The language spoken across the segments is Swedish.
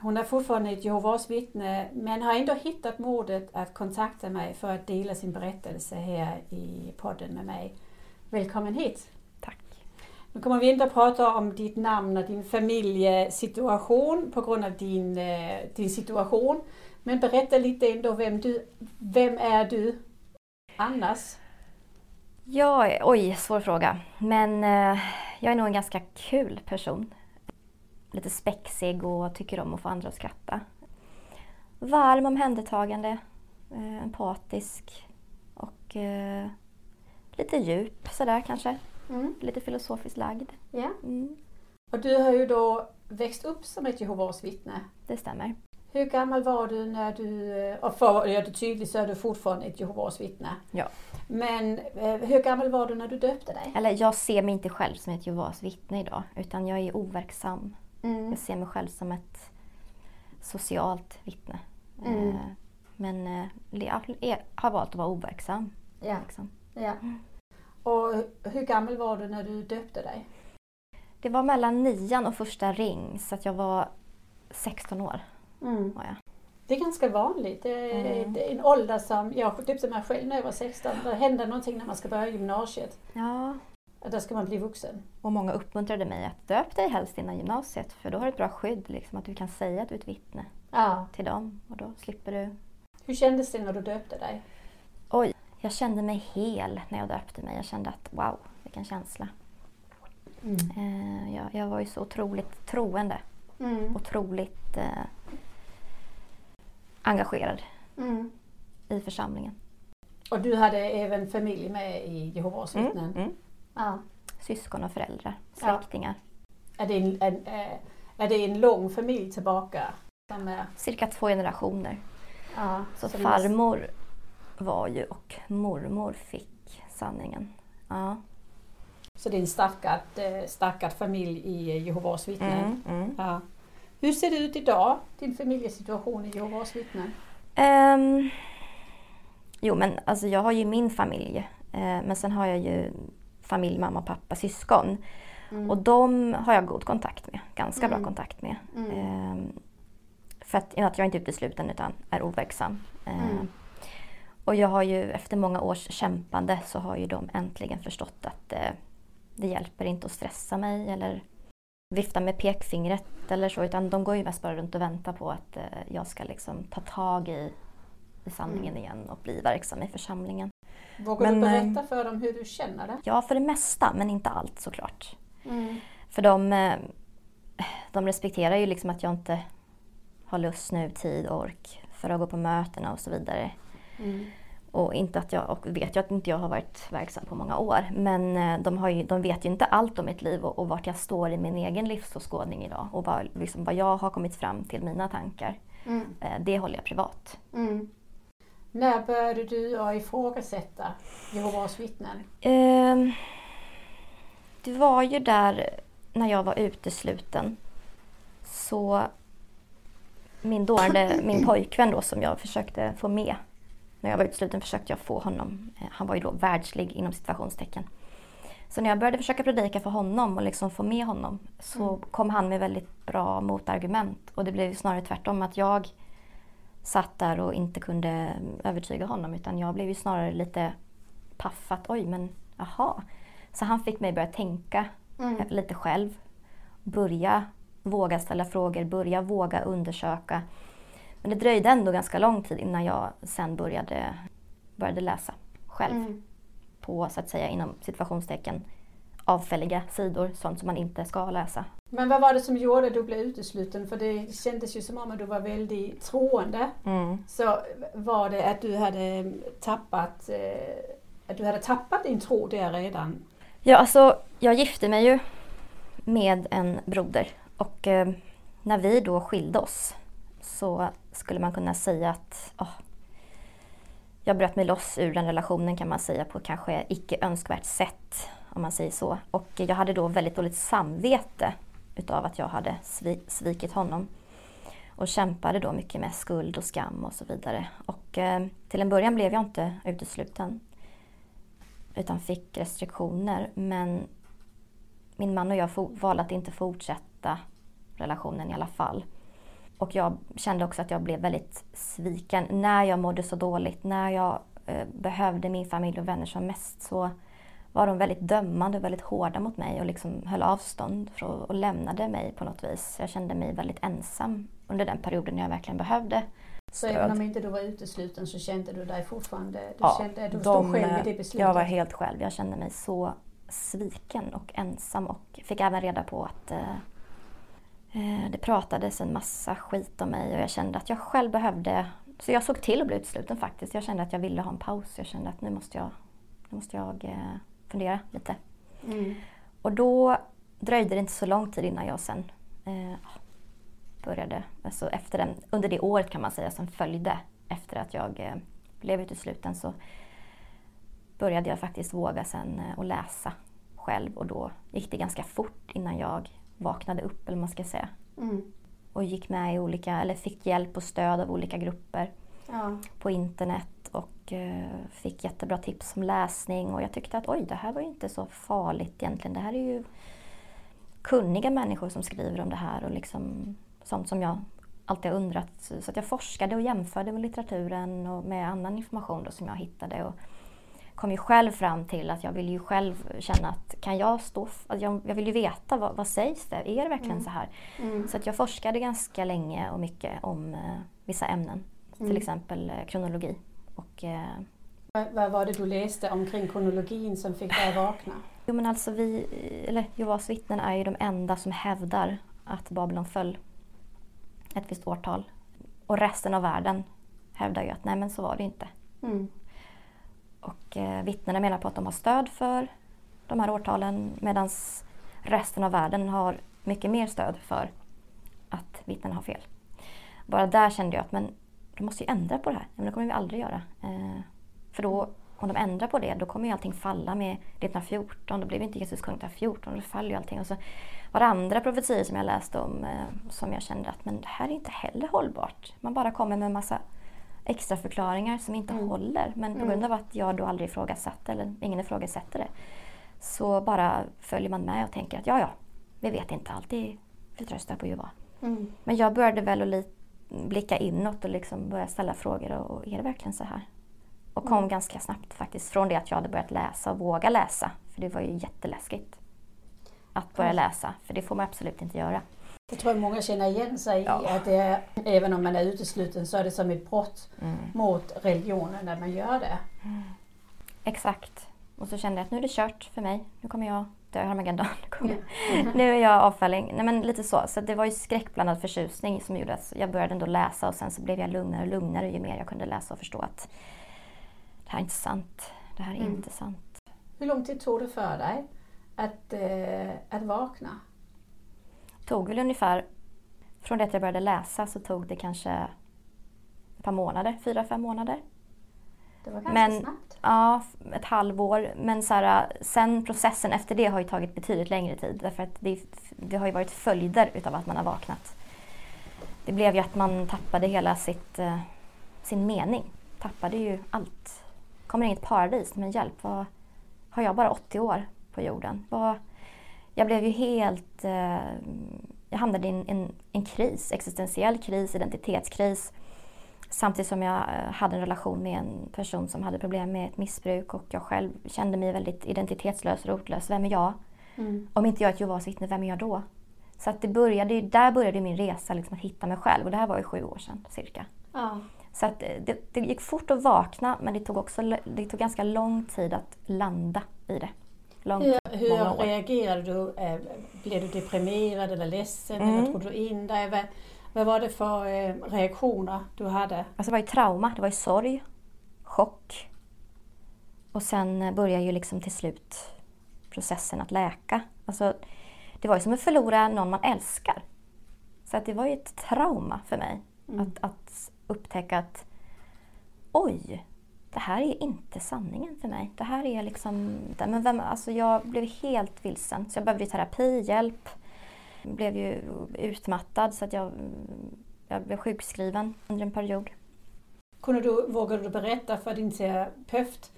Hon är fortfarande ett Jehovas vittne men har ändå hittat modet att kontakta mig för att dela sin berättelse här i podden med mig. Välkommen hit! Tack. Nu kommer vi inte att prata om ditt namn och din familjesituation på grund av din, eh, din situation. Men berätta lite ändå vem du, vem är du annars? Jag är, oj, svår fråga. Men eh, jag är nog en ganska kul person. Lite spexig och tycker om att få andra att skratta. Varm, omhändertagande, eh, empatisk och eh, lite djup sådär kanske. Mm. Lite filosofiskt lagd. Ja. Mm, Och du har ju då växt upp som ett Jehovas vittne. det stämmer. Hur gammal var du när du, och för att göra det tydligt så är du fortfarande ett Jehovas vittne. Ja. Men eh, hur gammal var du när du döpte dig? Eller jag ser mig inte själv som ett Jehovas vittne idag utan jag är overksam. Mm. Jag ser mig själv som ett socialt vittne. Mm. Eh, Men eh, jag har valt att vara overksam. Ja. Liksom. ja. Och hur gammal var du när du döpte dig? Det var mellan nian och första ring så att jag var 16 år. Var jag. Det är ganska vanligt. Det är, Mm. det är en ålder som, jag döpte mig själv när jag var 16. Det händer någonting när man ska börja gymnasiet. Ja. Då ska man bli vuxen. Och många uppmuntrade mig att döp dig helst innan gymnasiet för då har du ett bra skydd. Liksom, att du kan säga att du är ett vittne Ja. till dem och då slipper du. Hur kändes det när du döpte dig? Oj, jag kände mig hel när jag döpte mig. Jag kände att wow, vilken känsla. Eh, jag, jag var ju så otroligt troende. Mm. Otroligt eh, engagerad Mm. i församlingen. Och du hade även familj med i Jehovas vittnen? Mm. Ja. Syskon och föräldrar, Ja. släktingar. Är det en, en, eh, är det en lång familj tillbaka? Är, Cirka två generationer. ja, Så som farmor var ju och mormor fick sanningen. Ja. Så det är en stackad, eh, stackad familj i Jehovas vittnen? Mm. Ja. Hur ser det ut idag, din familjesituation i Jehovas vittnen? Ehm, jo men alltså jag har ju min familj. Eh, men sen har jag ju familj, mamma, pappa, syskon. Mm. Och de har jag god kontakt med. Ganska Mm. bra kontakt med. Mm. Ehm, för att, att jag inte är utesluten utan är overksam. Ehm, Mm. Och jag har ju efter många års kämpande så har ju de äntligen förstått att eh, det hjälper inte att stressa mig eller vifta med pekfingret eller så utan de går ju mest bara runt och väntar på att eh, jag ska liksom ta tag i, i sanningen Mm. igen och bli verksam i församlingen. Vågar Men, du eh, berätta för dem hur du känner det? Ja, för det mesta men inte allt såklart. Mm. För de, eh, de respekterar ju liksom att jag inte har lust nu, tid och ork för att gå på mötena och så vidare. Mm. Och, inte att jag, och vet ju att inte jag har varit verksam på många år. Men eh, de, har ju, de vet ju inte allt om mitt liv och, och vart jag står i min egen livsåskådning idag. Och vad, liksom, vad jag har kommit fram till, mina tankar. Mm. Det håller jag privat. Mm. När började du att ifrågasätta Jehovas vittnen? Eh, det var ju där när jag var utesluten. Så min dåvarande, min pojkvän då som jag försökte få med. När jag var utesluten försökte jag få honom, eh, han var ju då världslig inom situationstecken. Så när jag började försöka predika för honom och liksom få med honom så Mm. kom han med väldigt bra motargument. Och det blev snarare tvärtom att jag satt där och inte kunde övertyga honom utan jag blev ju snarare lite paff att oj men aha. Så han fick mig börja tänka Mm. lite själv. Börja våga ställa frågor, börja våga undersöka. Men det dröjde ändå ganska lång tid innan jag sen började, började läsa själv. Mm. på så att säga inom situationstecken avfälliga sidor, sånt som man inte ska läsa. Men vad var det som gjorde att du blev utesluten? För det kändes ju som om att du var väldigt troende. Mm. Så var det att du hade tappat, eh, att du hade tappat din tro där redan? Ja, alltså jag gifte mig ju med en broder och eh, när vi då skilde oss så skulle man kunna säga att oh, jag bröt mig loss ur den relationen kan man säga på kanske icke önskvärt sätt om man säger så. Och jag hade då väldigt dåligt samvete utav att jag hade svikit honom. Och kämpade då mycket med skuld och skam och så vidare. Och eh, till en början blev jag inte utesluten. Utan fick restriktioner. Men min man och jag valde att inte fortsätta relationen i alla fall. Och jag kände också att jag blev väldigt sviken när jag mådde så dåligt. När jag eh, behövde min familj och vänner som mest så var de väldigt dömande och väldigt hårda mot mig och liksom höll avstånd och lämnade mig på något vis. Jag kände mig väldigt ensam under den perioden när jag verkligen behövde så även om inte du var utesluten så kände du dig fortfarande, du ja, kände, du stod själv i det beslutet? Jag var helt själv. Jag kände mig så sviken och ensam och fick även reda på att eh, eh, det pratades en massa skit om mig och jag kände att jag själv behövde så jag såg till att bli utesluten faktiskt. Jag kände att jag ville ha en paus. Jag kände att nu måste jag, nu måste jag eh, fundera lite. Mm. Och då dröjde det inte så lång tid innan jag sen eh, började, alltså efter den, under det året kan man säga som följde efter att jag eh, blev utesluten så började jag faktiskt våga sen eh, att läsa själv och då gick det ganska fort innan jag vaknade upp eller man ska säga. Mm. Och gick med i olika, eller fick hjälp och stöd av olika grupper ja. på internet och eh, fick jättebra tips om läsning och jag tyckte att oj, det här var ju inte så farligt egentligen. Det här är ju kunniga människor som skriver om det här och liksom sånt som jag alltid har undrat. Så att jag forskade och jämförde med litteraturen och med annan information då som jag hittade. Och kom ju själv fram till att jag vill ju själv känna att kan jag stå... Att jag, jag vill ju veta vad, vad sägs det? Är det verkligen mm. så här? Mm. Så att jag forskade ganska länge och mycket om eh, vissa ämnen. Mm. Till exempel eh, kronologi. Och, eh, vad var det du läste omkring kronologin som fick dig att vakna? Jo men alltså vi, eller Jehovas vittnen är ju de enda som hävdar att Babylon föll ett visst årtal. Och resten av världen hävdar ju att nej men så var det inte. Mm. Och eh, vittnena menar på att de har stöd för de här årtalen medan resten av världen har mycket mer stöd för att vittnena har fel. Bara där kände jag att men de måste ju ändra på det här. Men det kommer vi aldrig göra. Eh, för då, om de ändrar på det, då kommer ju allting falla med 1914. Då blev inte Jesus kung 1914, då faller ju allting. Och så var det andra profetier som jag läste om eh, som jag kände att men det här är inte heller hållbart. Man bara kommer med en massa extra förklaringar som inte mm. håller. Men på mm. grund av att jag då aldrig ifrågasatte, eller ingen ifrågasätter det, så bara följer man med och tänker att ja, ja, vi vet inte alltid. Vi tröstar på Jehova. Mm. Men jag började väl att blicka inåt och liksom börja ställa frågor. Och, är det verkligen så här? Och kom mm. ganska snabbt faktiskt från det att jag hade börjat läsa och våga läsa. För det var ju jätteläskigt att börja läsa, för det får man absolut inte göra. Jag tror många känner igen sig ja. i att det är, även om man är utesluten så är det som ett brott mm. mot religionen när man gör det. Mm. Exakt. Och så kände jag att nu är det kört för mig. Nu kommer jag dö i Armageddon. Mm. nu är jag avfälling. Nej men lite så. Så det var ju skräckblandad förtjusning som gjorde att jag började ändå läsa och sen så blev jag lugnare och lugnare ju mer jag kunde läsa och förstå att det här är inte sant. Det här är mm. inte sant. Hur lång tid tog det för dig att, eh, att vakna? tog väl ungefär, från det att jag började läsa så tog det kanske ett par månader, fyra, fem månader. Det var ganska men, snabbt. Ja, ett halvår. Men så här, sen processen efter det har ju tagit betydligt längre tid. Därför att det, det har ju varit följder utav att man har vaknat. Det blev ju att man tappade hela sitt, eh, sin mening. Tappade ju allt. Kommer inget paradis, men hjälp, vad, har jag bara 80 år på jorden? Vad, jag blev ju helt... Eh, jag hamnade i en, en, en, kris, existentiell kris, identitetskris. Samtidigt som jag eh, hade en relation med en person som hade problem med ett missbruk och jag själv kände mig väldigt identitetslös och rotlös. Vem är jag? Mm. Om inte jag är ett Jehovas vittne, vem är jag då? Så att det började, där började min resa liksom att hitta mig själv och det här var ju sju år sedan cirka. Ja. Så att eh, det, det gick fort att vakna men det tog också det tog ganska lång tid att landa i det. Långt, hur hur reagerade du? Eh, blev du deprimerad eller ledsen? Mm. Eller tog du in dig? Vad, var det för eh, reaktioner du hade? Alltså det var ju trauma, det var ju sorg, chock. Och sen började ju liksom till slut processen att läka. Alltså, det var ju som att förlora någon man älskar. Så att det var ju ett trauma för mig mm. att, att upptäcka att oj, det här är inte sanningen för mig. Det här är liksom... Men vem, alltså jag blev helt vilsen. Så jag behövde terapi, hjälp. Blev ju utmattad så att jag, jag blev sjukskriven under en period. Kunde du, vågade du berätta för din terapeut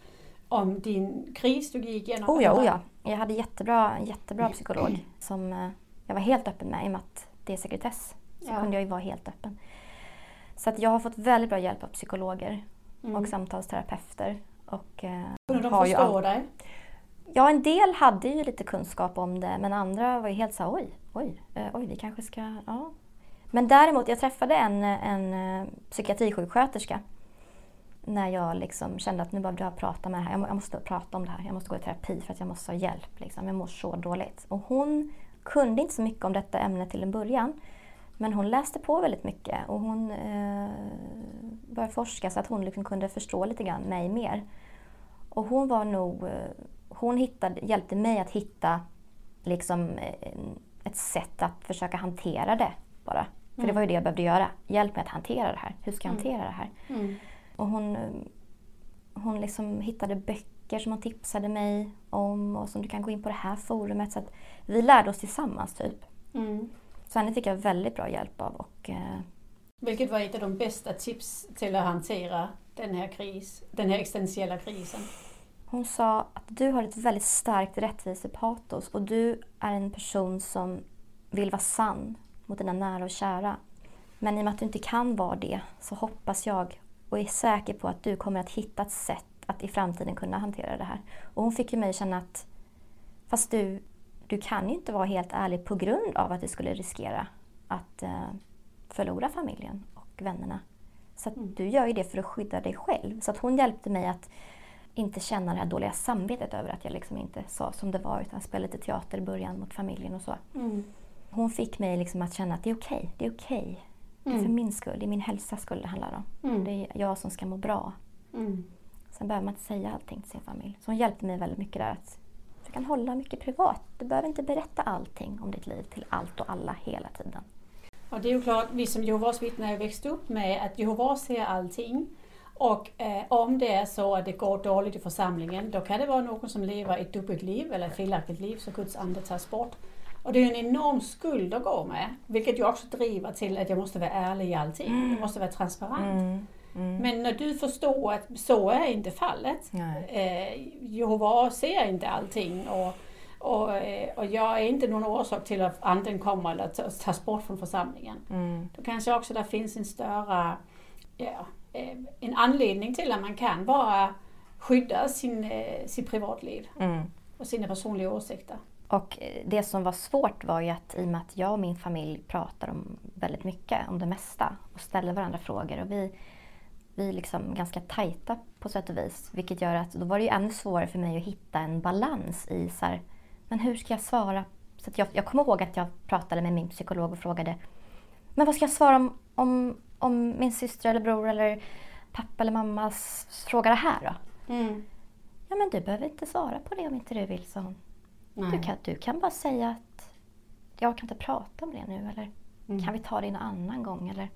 om din kris du gick igenom? Oh ja, oh ja. Jag hade jättebra, jättebra psykolog som eh, jag var helt öppen med i och med att det är sekretess. Så ja. kunde jag ju vara helt öppen. Så att jag har fått väldigt bra hjälp av psykologer mm. och samtalsterapeuter. Och, eh, Kunde de förstå all... dig? Ja, en del hade ju lite kunskap om det men andra var ju helt så oj, oj, eh, oj, vi kanske ska, ja. Men däremot, jag träffade en, en eh, psykiatrisjuksköterska när jag liksom kände att nu behövde jag prata med det här. Jag måste prata om det här. Jag måste gå i terapi för att jag måste ha hjälp. Liksom. Jag mår så dåligt. Och hon kunde inte så mycket om detta ämne till en början. Men hon läste på väldigt mycket och hon eh, började forska så att hon liksom kunde förstå lite grann mig mer. Och hon var nog, eh, hon hittade, hjälpte mig att hitta liksom, eh, ett sätt att försöka hantera det bara. För mm. det var ju det jag behövde göra. Hjälp mig att hantera det här. Hur ska jag mm. hantera det här? Mm. Och hon, eh, hon liksom hittade böcker som hon tipsade mig om och som du kan gå in på det här forumet. Så att vi lärde oss tillsammans typ. Mm. Så henne fick jag väldigt bra hjälp av. Och, eh, Vilket var ett av de bästa tips till att hantera den här, kris, den här existentiella krisen? Hon sa att du har ett väldigt starkt rättvisepatos och du är en person som vill vara sann mot dina nära och kära. Men i och med att du inte kan vara det så hoppas jag och är säker på att du kommer att hitta ett sätt att i framtiden kunna hantera det här. Och hon fick ju mig att känna att fast du du kan ju inte vara helt ärlig på grund av att du skulle riskera att eh, förlora familjen och vännerna. Så mm. du gör ju det för att skydda dig själv. Så att hon hjälpte mig att inte känna det här dåliga samvetet över att jag liksom inte sa som det var utan spelade lite teater i början mot familjen och så. Mm. Hon fick mig liksom att känna att det är okej, okay, det är okej. Okay. Det är för mm. min skull, det är min hälsa skull det handlar om. Mm. Det är jag som ska må bra. Mm. Sen behöver man inte säga allting till sin familj. Så hon hjälpte mig väldigt mycket där att du kan hålla mycket privat. Du behöver inte berätta allting om ditt liv till allt och alla hela tiden. Och det är ju klart, vi som Jehovas vittnen har växt upp med att Jehova ser allting. Och eh, om det är så att det går dåligt i församlingen, då kan det vara någon som lever ett dubbelt liv eller ett felaktigt liv så Guds ande tas bort. Och det är en enorm skuld att gå med, vilket ju också driver till att jag måste vara ärlig i allting. Mm. Jag måste vara transparent. Mm. Mm. Men när du förstår att så är inte fallet. Eh, Jehova ser inte allting och, och, eh, och jag är inte någon orsak till att anden kommer eller tas bort från församlingen. Mm. Då kanske också det finns en större ja, en anledning till att man kan bara skydda sin, eh, sitt privatliv mm. och sina personliga åsikter. Och det som var svårt var ju att i och med att jag och min familj pratar om väldigt mycket, om det mesta och ställer varandra frågor och vi vi är liksom ganska tajta på sätt och vis. Vilket gör att då var det ju ännu svårare för mig att hitta en balans i så här, men hur ska jag svara? Så jag, jag kommer ihåg att jag pratade med min psykolog och frågade, men vad ska jag svara om, om, om min syster eller bror eller pappa eller mamma frågar det här då? Mm. Ja men du behöver inte svara på det om inte du vill, sa hon. Du kan, du kan bara säga att jag kan inte prata om det nu eller mm. kan vi ta det en annan gång eller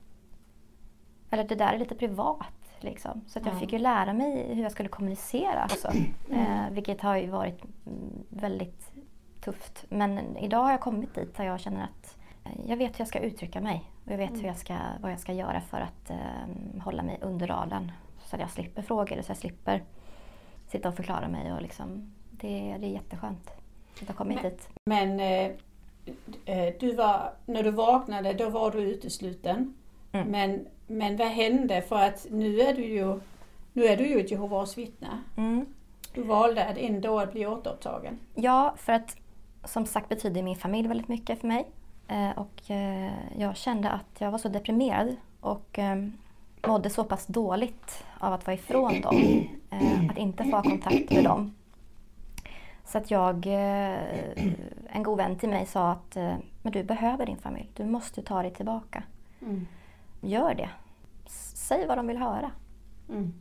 eller det där är lite privat. Liksom. Så att jag fick ju lära mig hur jag skulle kommunicera. Alltså. Eh, vilket har ju varit väldigt tufft. Men idag har jag kommit dit där jag känner att jag vet hur jag ska uttrycka mig. Och jag vet mm. hur jag ska, vad jag ska göra för att eh, hålla mig under radarn. Så att jag slipper frågor, så jag slipper sitta och förklara mig. Och liksom, det, det är jätteskönt att ha kommit men, dit. Men eh, eh, du var, när du vaknade, då var du utesluten. Mm. Men, men vad hände? För att nu är du ju, nu är du ju ett Jehovas vittne. Mm. Du valde att ändå bli återupptagen. Ja, för att som sagt betyder min familj väldigt mycket för mig. Eh, och eh, jag kände att jag var så deprimerad och eh, mådde så pass dåligt av att vara ifrån dem. Att inte få ha kontakt med dem. Så att jag, en god vän till mig sa att men du behöver din familj. Du måste ta dig tillbaka. Mm. Gör det. Säg vad de vill höra. Mm.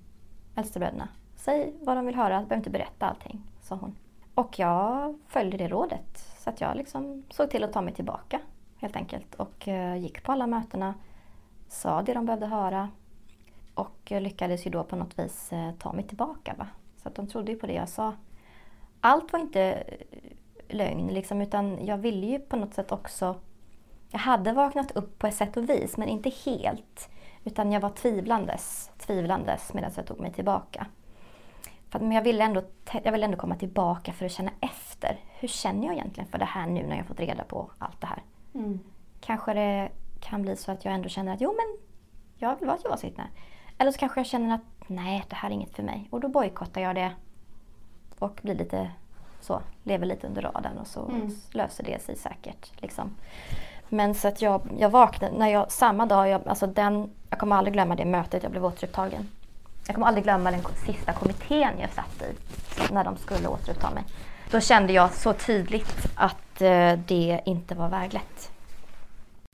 Äldstebröderna. Säg vad de vill höra, du behöver inte berätta allting, sa hon. Och jag följde det rådet. Så att jag liksom såg till att ta mig tillbaka helt enkelt. Och eh, gick på alla mötena, sa det de behövde höra. Och lyckades ju då på något vis eh, ta mig tillbaka. Va? Så att de trodde ju på det jag sa. Allt var inte eh, lögn liksom, utan jag ville ju på något sätt också... Jag hade vaknat upp på ett sätt och vis, men inte helt. Utan jag var tvivlandes, tvivlandes medan jag tog mig tillbaka. För men jag ville, ändå, jag ville ändå komma tillbaka för att känna efter. Hur känner jag egentligen för det här nu när jag fått reda på allt det här? Mm. Kanske det kan bli så att jag ändå känner att jo men jag vill vara ett Jehovas vittne. Eller så kanske jag känner att nej, det här är inget för mig. Och då bojkottar jag det och blir lite så, lever lite under radarn och så Mm. löser det sig säkert. Liksom. Men så att jag, jag vaknade, när jag, samma dag, jag, alltså den, jag kommer aldrig glömma det mötet, jag blev återupptagen. Jag kommer aldrig glömma den sista kommittén jag satt i, när de skulle återuppta mig. Då kände jag så tydligt att eh, det inte var väglet.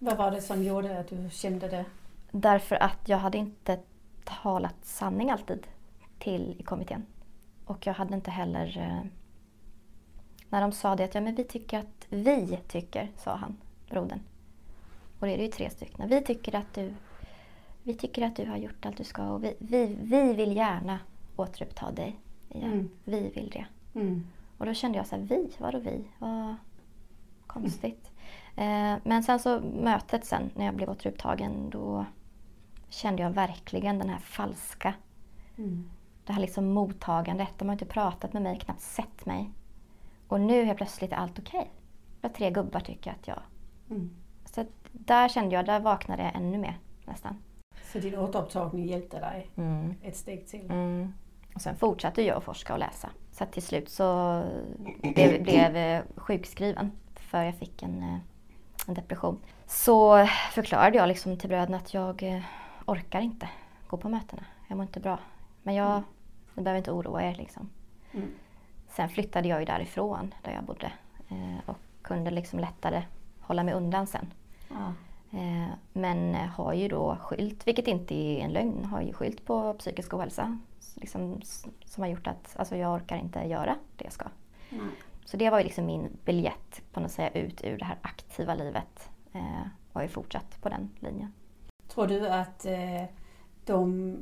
Vad var det som gjorde att du kände det? Därför att jag hade inte talat sanning alltid till i kommittén. Och jag hade inte heller... Eh, när de sa det att ja, men vi tycker att... Vi tycker, sa han, brodern. Och det är det ju tre stycken. Vi tycker att du, vi tycker att du har gjort allt du ska och vi, vi, vi vill gärna återuppta dig igen. Mm. Vi vill det. Mm. Och då kände jag så här, vi? Vadå vi? Vad konstigt. Eh, men sen så mötet sen när jag blev återupptagen då kände jag verkligen den här falska, Mm. det här liksom mottagandet. De har inte pratat med mig, knappt sett mig. Och nu helt plötsligt är allt okej. Okay. Tre gubbar tycker att jag... Mm. Så där kände jag, där vaknade jag ännu mer nästan. Så din återupptagning hjälpte dig Mm. ett steg till? Mm. Och sen fortsatte jag att forska och läsa. Så till slut så blev, blev eh, sjukskriven för jag fick en, eh, en depression. Så förklarade jag liksom till bröderna att jag eh, orkar inte gå på mötena. Jag mår inte bra. Men jag, ni behöver inte oroa er liksom. Mm. Sen flyttade jag ju därifrån där jag bodde eh, och kunde liksom lättare hålla mig undan sen. Ja. Men har ju då skylt, vilket inte är en lögn, har ju skylt på psykisk ohälsa. Liksom, som har gjort att alltså, jag orkar inte göra det jag ska. Nej. Så det var ju liksom min biljett på något sätt ut ur det här aktiva livet. Eh, och har ju fortsatt på den linjen. Tror du att eh, de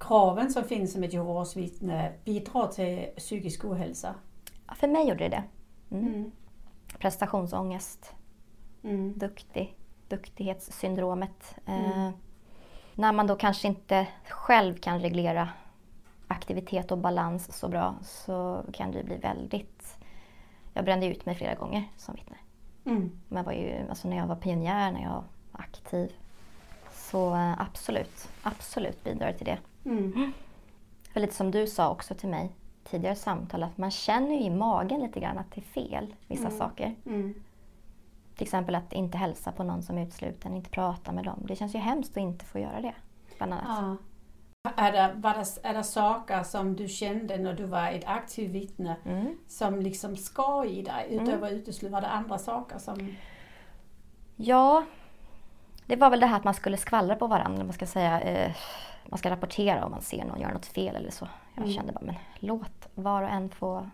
kraven som finns som ett Jehovas vittne bidrar till psykisk ohälsa? Ja, för mig gjorde det det. Mm. Mm. Prestationsångest, Mm. duktig, duktighetssyndromet. Eh, Mm. När man då kanske inte själv kan reglera aktivitet och balans så bra så kan det bli väldigt... Jag brände ut mig flera gånger som vittne. Mm. Men var ju, alltså när jag var pionjär, när jag var aktiv. Så eh, absolut, absolut bidrar till det. Mm. För lite som du sa också till mig tidigare samtal att man känner ju i magen lite grann att det är fel, vissa Mm. saker. Mm. Till exempel att inte hälsa på någon som är utsluten, inte prata med dem. Det känns ju hemskt att inte få göra det. Bland annat. Ja. Är det, var det, är det saker som du kände när du var ett aktivt vittne Mm. som liksom skar i dig Mm. utöver uteslut? Var det andra saker som... Ja, det var väl det här att man skulle skvallra på varandra. Man ska säga, eh, man ska rapportera om man ser någon göra något fel eller så. Jag Mm. kände bara, men låt var och en få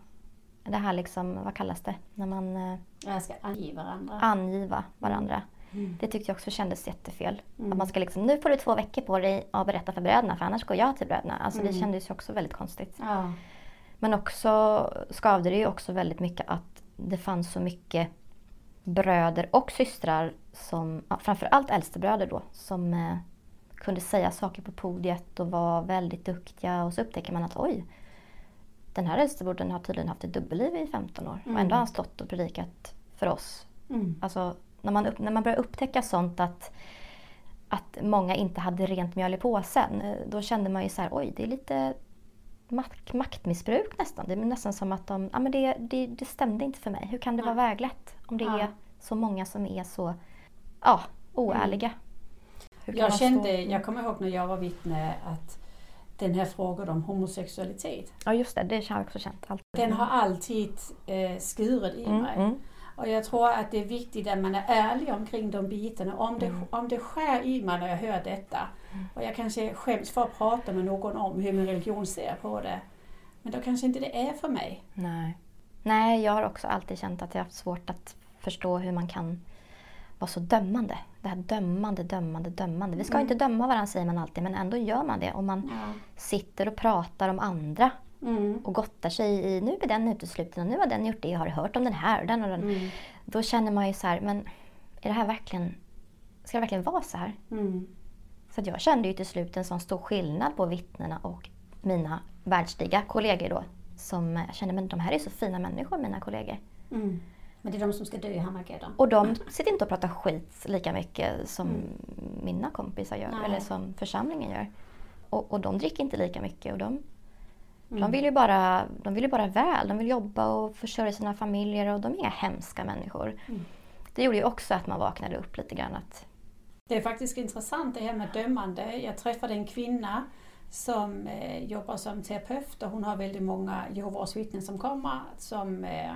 det här liksom, vad kallas det? När man eh, ska ange varandra. angiva varandra. Mm. Det tyckte jag också kändes jättefel. Mm. Att man ska liksom, nu får du två veckor på dig att berätta för bröderna för annars går jag till bröderna. Alltså det Mm. kändes ju också väldigt konstigt. Ja. Men också skavde det ju också väldigt mycket att det fanns så mycket bröder och systrar, som, ja, framförallt äldstebröder då, som eh, kunde säga saker på podiet och var väldigt duktiga och så upptäcker man att oj, den här äldstebrodern har tydligen haft ett dubbelliv i 15 år Mm. och ändå har han stått och predikat för oss. Mm. Alltså när man, upp, när man börjar upptäcka sånt att, att många inte hade rent mjöl i påsen, då kände man ju så här, oj det är lite mak- maktmissbruk nästan. Det är nästan som att de, ja men det, det, det stämde inte för mig. Hur kan det vara väglätt om det Ja. är så många som är så, ja, oärliga? Kan Jag kände, jag kommer ihåg när jag var vittne att den här frågan om homosexualitet, Ja just det, det har jag också känt. Allt. den har alltid eh, skurit i mm, mig. mm, Och jag tror att det är viktigt att man är ärlig omkring de bitarna. Om det, Mm. om det skär i mig när jag hör detta och jag kanske skäms för att prata med någon om hur min religion ser på det. Men då kanske inte det är för mig. Nej. Nej, jag har också alltid känt att jag haft svårt att förstå hur man kan vara så dömande. Det här dömande, dömande, dömande. Vi ska Mm. inte döma varandra säger man alltid, men ändå gör man det. Om man Ja. sitter och pratar om andra Mm. och gottar sig i nu är den utesluten och nu har den gjort det, jag har hört om den här och den och den. Mm. Då känner man ju så här, men är det här verkligen, ska det verkligen vara så här? Mm. Så att jag kände ju till slut en sån stor skillnad på vittnena och mina världsliga kollegor då. Som jag kände, men de här är så fina människor mina kollegor. Mm. Men det är de som ska dö i Harmageddon. Och de sitter inte och pratar skit lika mycket som Mm. mina kompisar gör Nej. eller som församlingen gör. Och, och de dricker inte lika mycket och de, Mm. de, vill ju bara, de vill bara väl. De vill jobba och försörja sina familjer och de är hemska människor. Mm. Det gjorde ju också att man vaknade upp lite grann. Att, Det är faktiskt intressant det här med dömande. Jag träffade en kvinna som eh, jobbar som terapeut och hon har väldigt många Jehovas vittnen som kommer som eh,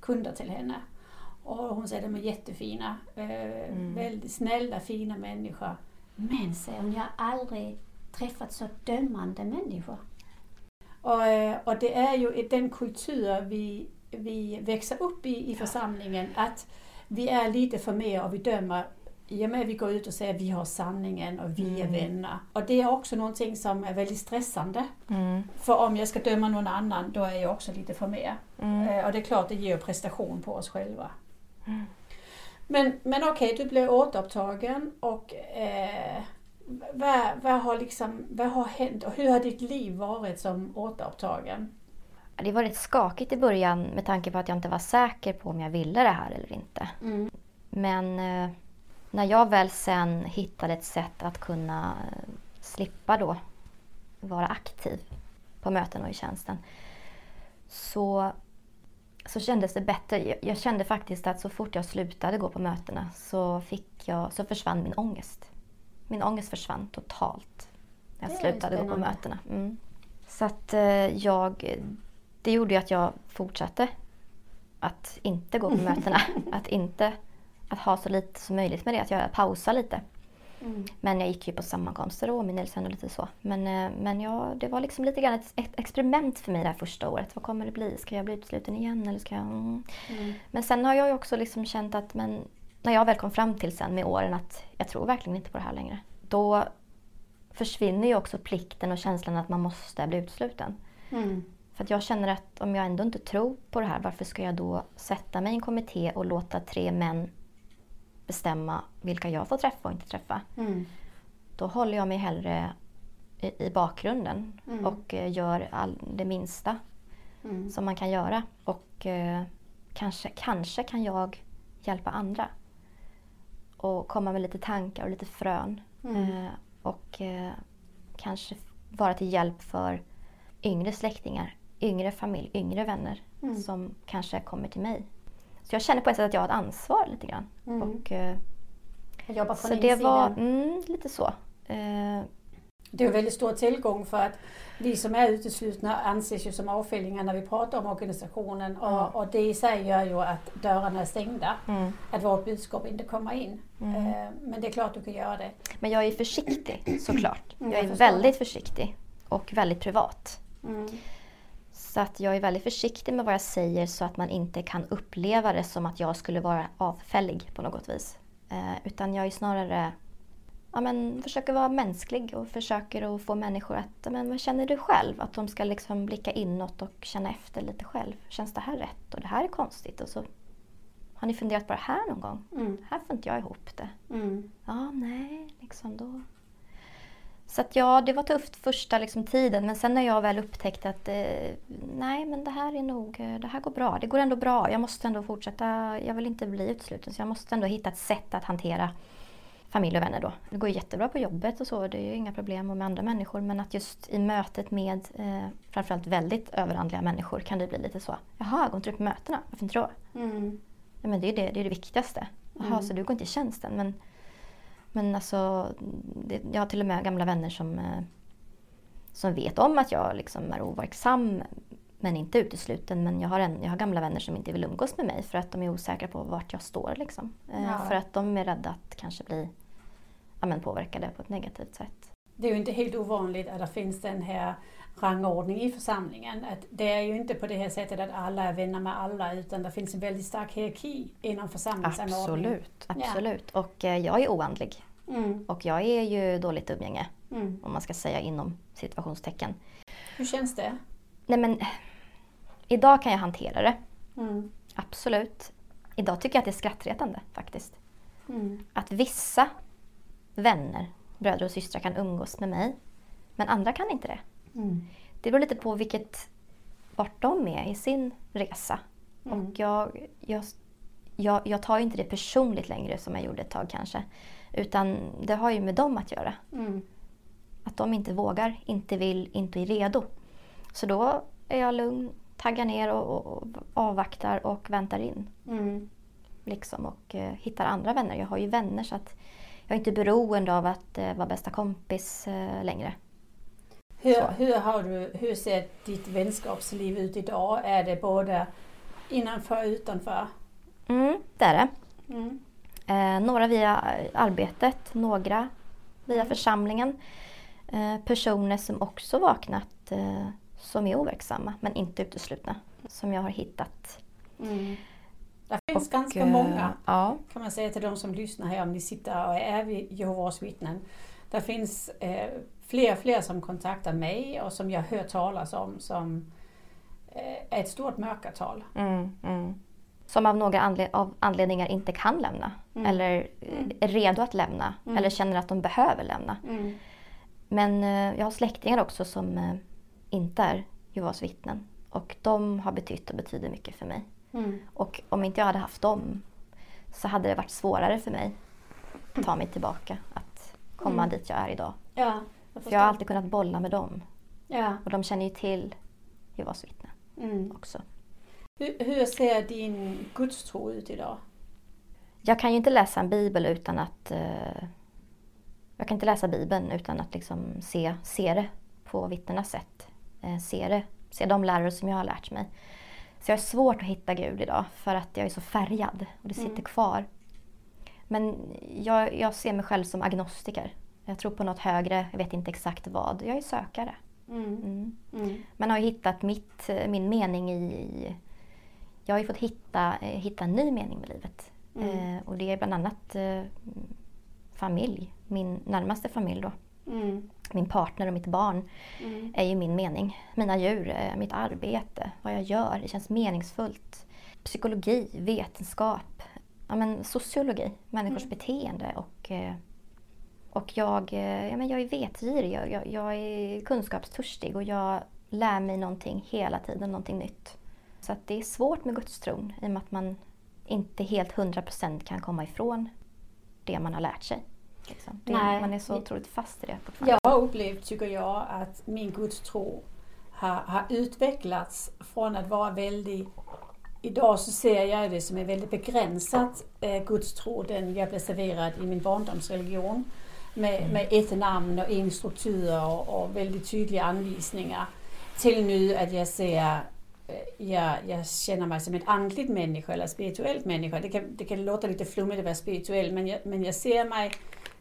kunder till henne. Och hon säger att de är jättefina, eh, Mm. väldigt snälla, fina människor. Men säger hon, jag har aldrig träffat så dömande människor. Och, eh, och det är ju i den kultur vi, vi växer upp i i församlingen att vi är lite för mer och vi dömer i och med att vi går ut och säger att vi har sanningen och vi är Mm. vänner. Och det är också någonting som är väldigt stressande. mm, För om jag ska döma någon annan, då är jag också lite för mer. mm, Eh, Och det är klart, det ger prestation på oss själva. Mm. Men, men okej, du blev återupptagen och eh, vad, vad, har liksom, vad har hänt och hur har ditt liv varit som återupptagen? Det var rätt skakigt i början med tanke på att jag inte var säker på om jag ville det här eller inte. Mm. Men eh, när jag väl sen hittade ett sätt att kunna eh, slippa då vara aktiv på möten och i tjänsten så, så kändes det bättre. Jag, jag kände faktiskt att så fort jag slutade gå på mötena så, fick jag, så försvann min ångest. Min ångest försvann totalt när jag slutade gå på mötena. Mm. Så att eh, jag, det gjorde ju att jag fortsatte att inte gå på mötena. Att inte att ha så lite som möjligt med det, att jag pausar lite. Mm. Men jag gick ju på sammankomster och åminnelsen och lite så. Men, eh, men ja, det var liksom lite grann ett, ett experiment för mig det här första året. Vad kommer det bli? Ska jag bli utesluten igen eller ska jag... Mm. Mm. Men sen har jag ju också liksom känt att, men när jag väl kom fram till sen med åren att jag tror verkligen inte på det här längre. Då försvinner ju också plikten och känslan att man måste bli utesluten. Mm. För att jag känner att om jag ändå inte tror på det här, varför ska jag då sätta mig i en kommitté och låta tre män bestämma vilka jag får träffa och inte träffa? Mm. Då håller jag mig hellre i, i bakgrunden Mm. och eh, gör all, det minsta Mm. som man kan göra. Och eh, kanske, kanske kan jag hjälpa andra. Och komma med lite tankar och lite frön. Mm. Eh, och eh, kanske vara till hjälp för yngre släktingar, yngre familj, yngre vänner Mm. som kanske kommer till mig. Så jag känner på ett sätt att jag har ett ansvar lite grann. Mm. Och, eh, Jag jobbar från så det var mm, lite så. Det är en väldigt stor tillgång för att vi som är uteslutna anses ju som avfällingar när vi pratar om organisationen Ja. och, och det i sig gör ju att dörrarna är stängda. mm. Att vårt budskap inte kommer in. Mm. Eh, Men det är klart du kan göra det. Men jag är försiktig såklart. Mm, Jag jag är förstår väldigt försiktig och väldigt privat. Mm. Så att jag är väldigt försiktig med vad jag säger så att man inte kan uppleva det som att jag skulle vara avfällig på något vis. Eh, utan jag är snarare ja, men, försöker vara mänsklig och försöker att få människor att, ja, men, vad känner du själv? Att de ska liksom blicka inåt och känna efter lite själv. Känns det här rätt? Och det här är konstigt. Och så, har ni funderat på det här någon gång? Mm. Här får inte jag ihop det. Mm. Ja, nej, liksom då. Så att ja, det var tufft första liksom, tiden men sen när jag väl upptäckte att eh, nej men det här är nog, eh, det här går bra. Det går ändå bra. Jag måste ändå fortsätta. Jag vill inte bli utesluten så jag måste ändå hitta ett sätt att hantera familj och vänner då. Det går jättebra på jobbet och så, det är ju inga problem och med andra människor men att just i mötet med eh, framförallt väldigt överandliga människor kan det bli lite så. Jaha, går inte du på mötena? Varför inte då? Mm. Ja, men det är det, det är det viktigaste. Jaha, Mm. så du går inte i tjänsten? Men Men alltså, det, jag har till och med gamla vänner som, eh, som vet om att jag liksom är overksam men inte utesluten. Men jag har, en, jag har gamla vänner som inte vill umgås med mig för att de är osäkra på vart jag står. Liksom. Eh, Ja. För att de är rädda att kanske bli ja, men påverkade på ett negativt sätt. Det är ju inte helt ovanligt att det finns den här rangordning i församlingen. Att det är ju inte på det här sättet att alla är vänner med alla utan det finns en väldigt stark hierarki inom församlingsanordningen. Absolut, absolut. Och eh, jag är oandlig. Mm, Och jag är ju dåligt umgänge, mm. om man ska säga inom situationstecken. Hur känns det? Nej men, idag kan jag hantera det. Mm, Absolut. Idag tycker jag att det är skrattretande faktiskt. mm, Att vissa vänner, bröder och systrar kan umgås med mig. Men andra kan inte det. mm, Det beror lite på vilket, vart de är i sin resa. Mm. Och jag, jag, jag, jag tar inte det personligt längre som jag gjorde ett tag kanske. Utan det har ju med dem att göra. mm, Att de inte vågar, inte vill, inte är redo. Så då är jag lugn, taggar ner och, och avvaktar och väntar in. mm. Liksom, och eh, hittar andra vänner. Jag har ju vänner så att jag är inte beroende av att eh, vara bästa kompis eh, längre. Hur, hur, du, hur ser ditt vänskapsliv ut idag? Är det både innanför och utanför? Mm, det är det. Mm. Eh, några via arbetet, några via församlingen. Eh, personer som också vaknat eh, som är overksamma men inte uteslutna. Som jag har hittat. Mm. Det finns Och, ganska eh, många Ja. kan man säga till de som lyssnar här om ni sitter och är vid Jehovas vittnen. Det finns eh, fler och fler som kontaktar mig och som jag hör talas om som eh, är ett stort mörkertal. Mm, mm. Som av några anle- av anledningar inte kan lämna. Mm. Eller eh, är redo att lämna. Mm. Eller känner att de behöver lämna. Mm. Men eh, jag har släktingar också som eh, inte är Jehovas vittnen. Och de har betytt och betyder mycket för mig. Mm. Och om inte jag hade haft dem så hade det varit svårare för mig att ta mig tillbaka. Att komma Mm. dit jag är idag. Ja, jag För jag har alltid kunnat bolla med dem. ja. Och de känner ju till Jehovas vittnen Mm. också. Hur, hur ser din gudstro ut idag? Jag kan ju inte läsa en bibel utan att... Eh, jag kan inte läsa bibeln utan att liksom se, se det på vittnenas sätt. Eh, se det, se de lärare som jag har lärt mig. Så jag har svårt att hitta Gud idag för att jag är så färgad och det sitter Mm. kvar. Men jag, jag ser mig själv som agnostiker. Jag tror på något högre, jag vet inte exakt vad. Jag är sökare. Mm. Mm. Mm. Man har ju hittat mitt, min mening i... i- Jag har ju fått hitta, eh, hitta en ny mening med livet. Mm. Eh, och det är bland annat eh, familj, min närmaste familj då. Mm. Min partner och mitt barn Mm. är ju min mening. Mina djur, mitt arbete, vad jag gör. Det känns meningsfullt. Psykologi, vetenskap, ja, men sociologi, människors Mm. beteende och, eh, och jag, eh, ja, men jag är vetgirig, jag, jag, jag är kunskapstörstig och jag lär mig någonting hela tiden, någonting nytt. Så att det är svårt med gudstron i och med att man inte helt 100% kan komma ifrån det man har lärt sig. Liksom. Det, Nej. man är så otroligt fast i det fortfarande. Jag har upplevt, tycker jag, att min gudstro har, har utvecklats från att vara väldigt Idag så ser jag det som en väldigt begränsad eh, gudstro, den jag blev serverad i min barndomsreligion. Med, med ett namn och en struktur och, och väldigt tydliga anvisningar. Till nu att jag ser, eh, jag, jag känner mig som en andligt människa eller spirituellt människa. Det kan, det kan låta lite flummigt att vara spirituell men jag, men jag ser mig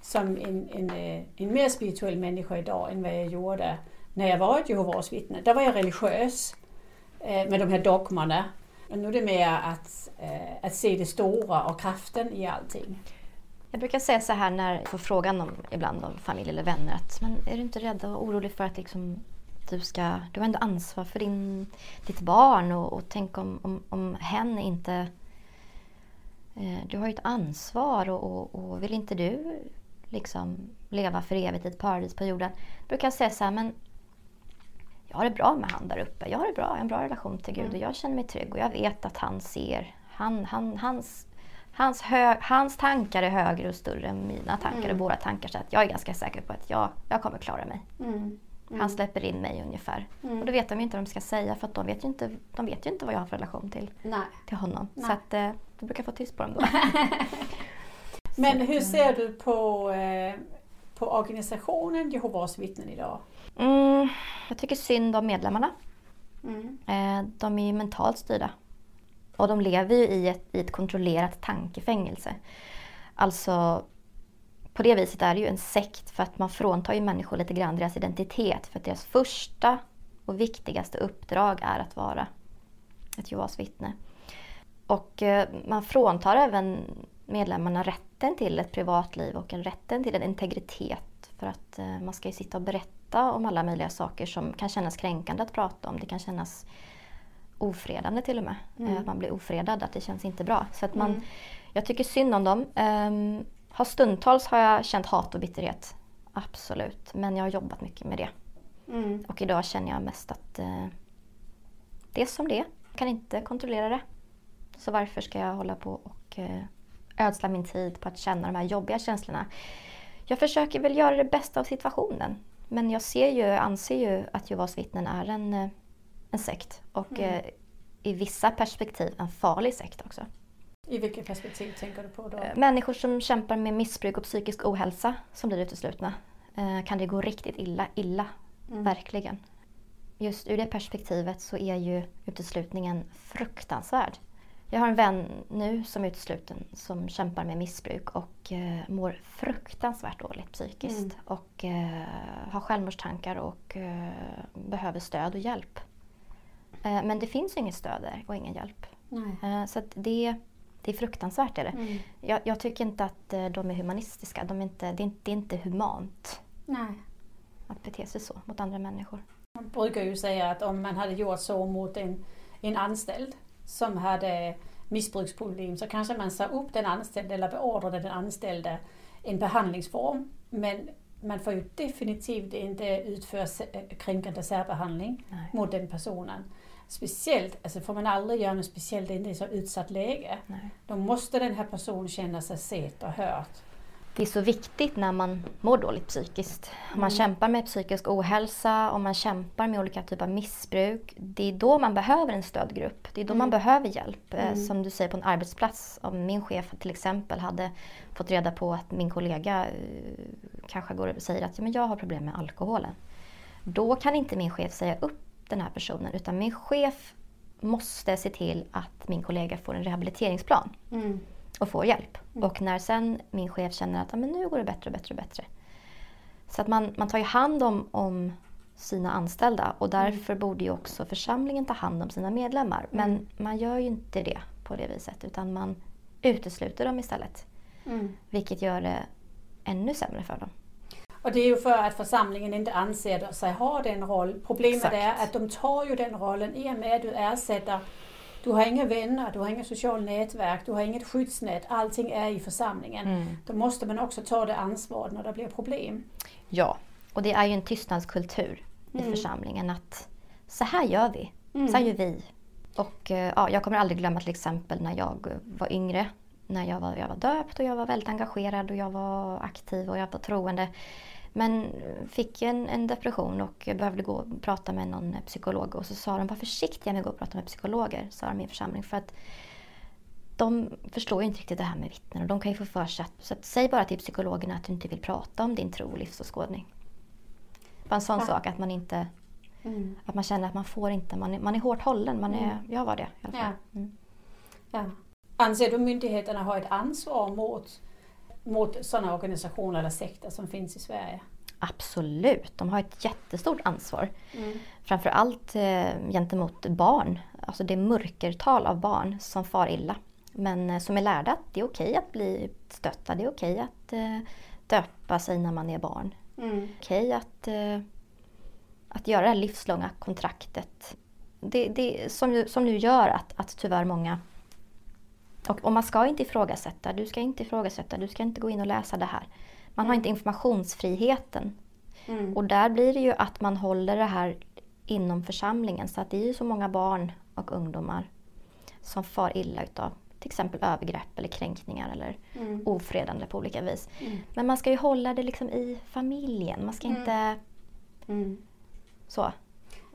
som en, en, eh, en mer spirituell människa idag än vad jag gjorde när jag var ett Jehovas vittne. Där var jag religiös eh, med de här dogmerna. Men nu är det mer att, eh, att se det stora och kraften i allting. Jag brukar säga så här när jag får frågan om, ibland av familj eller vänner att men är du inte rädd och orolig för att liksom, du ska, du har ändå ansvar för din, ditt barn och, och tänk om, om, om hen inte... Eh, du har ju ett ansvar och, och, och vill inte du liksom leva för evigt i ett paradis på jorden? Jag brukar säga så här, men jag har det bra med han där uppe. Jag har det bra, jag har en bra relation till Gud Mm. och jag känner mig trygg och jag vet att han ser. Han, han, hans, hans, hö, hans tankar är högre och större än mina tankar Mm. och våra tankar. Så att jag är ganska säker på att jag, jag kommer klara mig. Mm. Han släpper in mig ungefär. Mm. Och då vet de ju inte vad de ska säga för de vet ju inte, de vet ju inte vad jag har för relation till, Nej. till honom. Nej. Så att, eh, då brukar jag få tyst på dem då. Men hur ser du på, eh, på organisationen Jehovas vittnen idag? Mm, jag tycker synd om medlemmarna. Mm. Eh, de är ju mentalt styrda. Och de lever ju i ett, i ett kontrollerat tankefängelse. Alltså, på det viset är det ju en sekt för att man fråntar ju människor lite grann deras identitet. För att deras första och viktigaste uppdrag är att vara ett Jehovas vittne. Och eh, man fråntar även medlemmarna rätten till ett privatliv och en rätten till en integritet. För att eh, man ska ju sitta och berätta om alla möjliga saker som kan kännas kränkande att prata om. Det kan kännas ofredande till och med. Mm. Eh, Att man blir ofredad, att det känns inte bra. Så att man, Mm. jag tycker synd om dem. Um, har stundtals har jag känt hat och bitterhet. Absolut. Men jag har jobbat mycket med det. Mm. Och idag känner jag mest att eh, det är som det. Jag kan inte kontrollera det. Så varför ska jag hålla på och eh, ödsla min tid på att känna de här jobbiga känslorna? Jag försöker väl göra det bästa av situationen. Men jag ser ju, anser ju att Jehovas vittnen är en, eh, en sekt. Och Mm. eh, i vissa perspektiv en farlig sekt också. I vilket perspektiv tänker du på då? Eh, Människor som kämpar med missbruk och psykisk ohälsa som blir uteslutna. Kan det gå riktigt illa, illa Mm. Verkligen. Just ur det perspektivet så är ju uteslutningen fruktansvärd. Jag har en vän nu som är utesluten som kämpar med missbruk och eh, mår fruktansvärt dåligt psykiskt. Mm. Och eh, har självmordstankar och eh, behöver stöd och hjälp. Eh, men det finns ju inget stöd där och ingen hjälp. Nej. Eh, så att det, det är fruktansvärt. Är det. Mm. Jag, jag tycker inte att eh, de är humanistiska. De är inte, det, är inte, det är inte humant Nej. att bete sig så mot andra människor. Man brukar ju säga att om man hade gjort så mot en, en anställd som hade missbruksproblem så kanske man sa upp den anställde eller beordrade den anställde en behandlingsform. Men man får ju definitivt inte utföra sä- kränkande särbehandling Nej. mot den personen. Speciellt, alltså får man aldrig göra något speciellt i ett så utsatt läge. Nej. Då måste den här personen känna sig sett och hört. Det är så viktigt när man mår dåligt psykiskt. Om man Mm. kämpar med psykisk ohälsa, om man kämpar med olika typer av missbruk. Det är då man behöver en stödgrupp. Det är då Mm. man behöver hjälp. Eh, Mm. Som du säger på en arbetsplats. Om min chef till exempel hade fått reda på att min kollega eh, kanske går och säger att ja, men jag har problem med alkoholen. Då kan inte min chef säga upp den här personen utan min chef måste se till att min kollega får en rehabiliteringsplan och får hjälp. Mm. Och när sen min chef känner att ja, men nu går det bättre och bättre och bättre. Så att man, man tar ju hand om, om sina anställda och därför borde ju också församlingen ta hand om sina medlemmar. Men Mm. man gör ju inte det på det viset utan man utesluter dem istället. Vilket gör det ännu sämre för dem. Och det är ju för att församlingen inte anser sig ha den roll. Problemet Exakt. är att de tar ju den rollen i och med att du ersätter du har inga vänner, du har inget socialt nätverk, du har inget skyddsnät. Allting är i församlingen. Då måste man också ta det ansvaret när det blir problem. Ja, och det är ju en tystnadskultur i Mm. församlingen att så här gör vi. Mm. Så här gör vi. Och eh, ja, jag kommer aldrig glömma till exempel när jag var yngre. När jag var, jag var döpt och jag var väldigt engagerad och jag var aktiv och jag var troende. Men fick en, en depression och behövde gå och prata med någon psykolog. Och så sa de, var försiktiga med att gå och prata med psykologer, sa de i en församling. För att de förstår ju inte riktigt det här med vittnen och de kan ju få för sig att, så att säg bara till psykologerna att du inte vill prata om din tro och livsåskådning. Bara en sån Ja. sak att man inte att man känner att man får inte, man är, man är hårt hållen. Man är, Mm. Jag var det i alla fall. Ja. Mm. Ja. Anser du myndigheterna har ett ansvar mot, mot sådana organisationer eller sekter som finns i Sverige? Absolut, de har ett jättestort ansvar. Framförallt eh, gentemot barn. Alltså det är mörkertal av barn som far illa. Men eh, som är lärda att det är okej att bli stötta. Det är okej att eh, döpa sig när man är barn. Mm. Okej att, eh, att göra det här livslånga kontraktet. Det, det som, som nu gör att, att tyvärr många och, och man ska inte ifrågasätta, du ska inte ifrågasätta, du ska inte gå in och läsa det här. Man har inte informationsfriheten. Mm. Och där blir det ju att man håller det här inom församlingen. Så att det är ju så många barn och ungdomar som far illa utav till exempel övergrepp eller kränkningar eller Mm. ofredande på olika vis. Mm. Men man ska ju hålla det liksom i familjen. Man ska Mm. inte Mm. så.